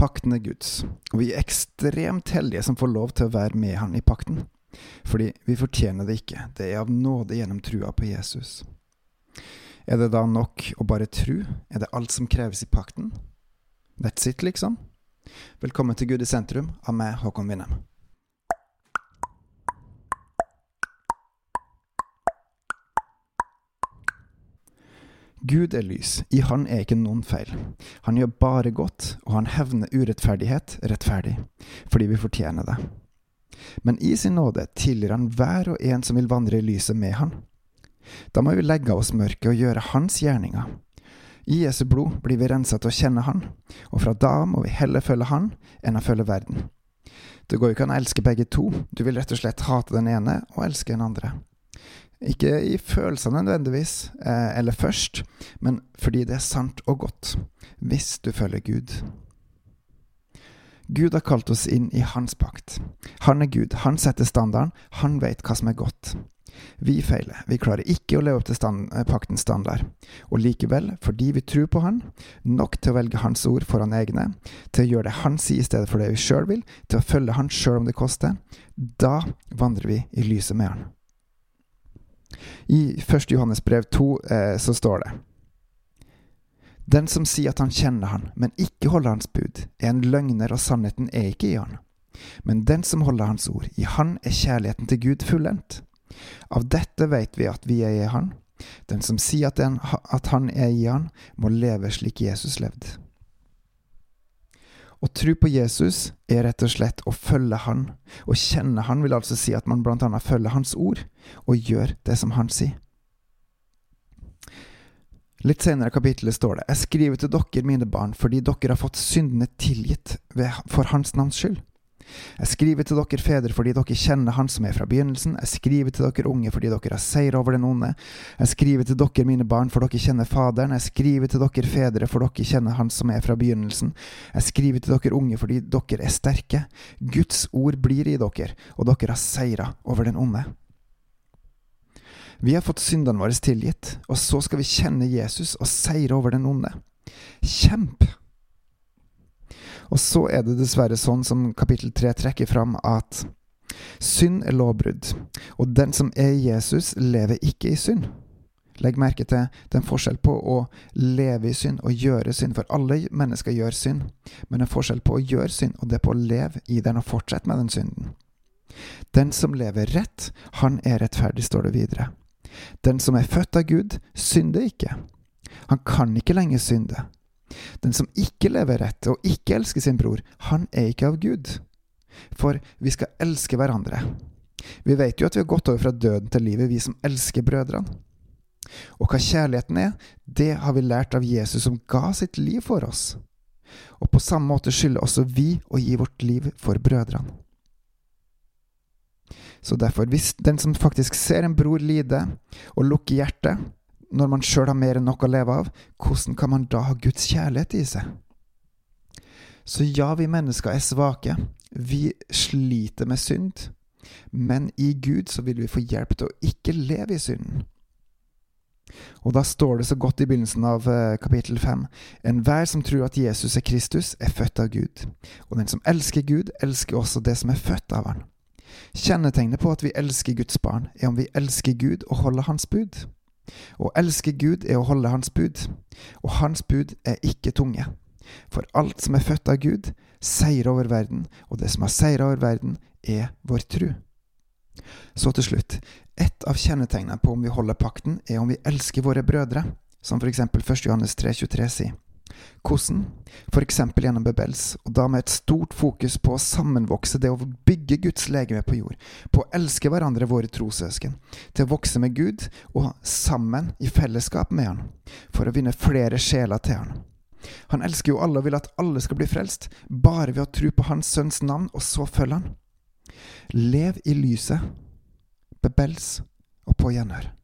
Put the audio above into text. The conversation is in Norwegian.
Pakten er Guds, og vi er ekstremt heldige som får lov til å være med Han i pakten. Fordi vi fortjener det ikke, det er av nåde gjennom trua på Jesus. Er det da nok å bare tru? Er det alt som kreves i pakten? That's it, liksom? Velkommen til Gud i sentrum av meg, Håkon Winnem. Gud er lys, i Han er ikke noen feil. Han gjør bare godt, og han hevner urettferdighet rettferdig, fordi vi fortjener det. Men i sin nåde tilgir han hver og en som vil vandre i lyset med han. Da må vi legge av oss mørket og gjøre hans gjerninger. I Jesu blod blir vi rensa til å kjenne Han, og fra da må vi heller følge Han enn å følge verden. Det går jo ikke an å elske begge to, du vil rett og slett hate den ene og elske den andre. Ikke i følelsene nødvendigvis, eh, eller først, men fordi det er sant og godt, hvis du følger Gud. Gud har kalt oss inn i hans pakt. Han er Gud, han setter standarden, han vet hva som er godt. Vi feiler, vi klarer ikke å leve opp til stand, eh, paktens standard, og likevel, fordi vi tror på han, nok til å velge hans ord foran egne, til å gjøre det han sier i stedet for det vi sjøl vil, til å følge han sjøl om det koster, da vandrer vi i lyset med han. I 1. Johannes brev 2 eh, så står det Den som sier at han kjenner han, men ikke holder hans bud, er en løgner, og sannheten er ikke i han. Men den som holder hans ord, i han er kjærligheten til Gud fullendt. Av dette vet vi at vi er i han. Den som sier at, den, at han er i han, må leve slik Jesus levde. Å tro på Jesus er rett og slett å følge Han. Å kjenne Han vil altså si at man blant annet følger Hans ord, og gjør det som Han sier. Litt senere i kapittelet står det Jeg skriver til dere, mine barn, fordi dere har fått syndene tilgitt for Hans navns skyld. Jeg skriver til dere fedre fordi dere kjenner Han som er fra begynnelsen. Jeg skriver til dere unge fordi dere har seier over den onde. Jeg skriver til dere mine barn for dere kjenner Faderen. Jeg skriver til dere fedre for dere kjenner Han som er fra begynnelsen. Jeg skriver til dere unge fordi dere er sterke. Guds ord blir i dere, og dere har seira over den onde. Vi har fått syndene våre tilgitt, og så skal vi kjenne Jesus og seire over den onde. Kjemp! Og så er det dessverre sånn som kapittel tre trekker fram, at synd er lovbrudd, og den som er Jesus, lever ikke i synd. Legg merke til det er en forskjell på å leve i synd og gjøre synd, for alle mennesker gjør synd, men en forskjell på å gjøre synd og det på å leve i den og fortsette med den synden. Den som lever rett, han er rettferdig, står det videre. Den som er født av Gud, synder ikke. Han kan ikke lenger synde. Den som ikke lever rett og ikke elsker sin bror, han er ikke av Gud. For vi skal elske hverandre. Vi vet jo at vi har gått over fra døden til livet, vi som elsker brødrene. Og hva kjærligheten er, det har vi lært av Jesus som ga sitt liv for oss. Og på samme måte skylder også vi å gi vårt liv for brødrene. Så derfor, hvis den som faktisk ser en bror lide, og lukker hjertet, når man sjøl har mer enn nok å leve av, hvordan kan man da ha Guds kjærlighet i seg? Så ja, vi mennesker er svake. Vi sliter med synd. Men i Gud så vil vi få hjelp til å ikke leve i synden. Og da står det så godt i begynnelsen av eh, kapittel fem Enhver som tror at Jesus er Kristus, er født av Gud. Og den som elsker Gud, elsker også det som er født av Han. Kjennetegnet på at vi elsker Guds barn, er om vi elsker Gud og holder Hans bud. Å elske Gud er å holde Hans bud, og Hans bud er ikke tunge. For alt som er født av Gud, seier over verden, og det som har seira over verden, er vår tru. Så til slutt, et av kjennetegnene på om vi holder pakten, er om vi elsker våre brødre, som for eksempel 1. Johannes 3,23 sier. Hvordan? F.eks. gjennom Bebels, og da med et stort fokus på å sammenvokse det å bygge Guds legeme på jord, på å elske hverandre, våre trossøsken, til å vokse med Gud og sammen i fellesskap med Han, for å vinne flere sjeler til Han. Han elsker jo alle og vil at alle skal bli frelst, bare ved å tro på Hans Sønns navn, og så følge Han. Lev i lyset, Bebels og på gjenhør.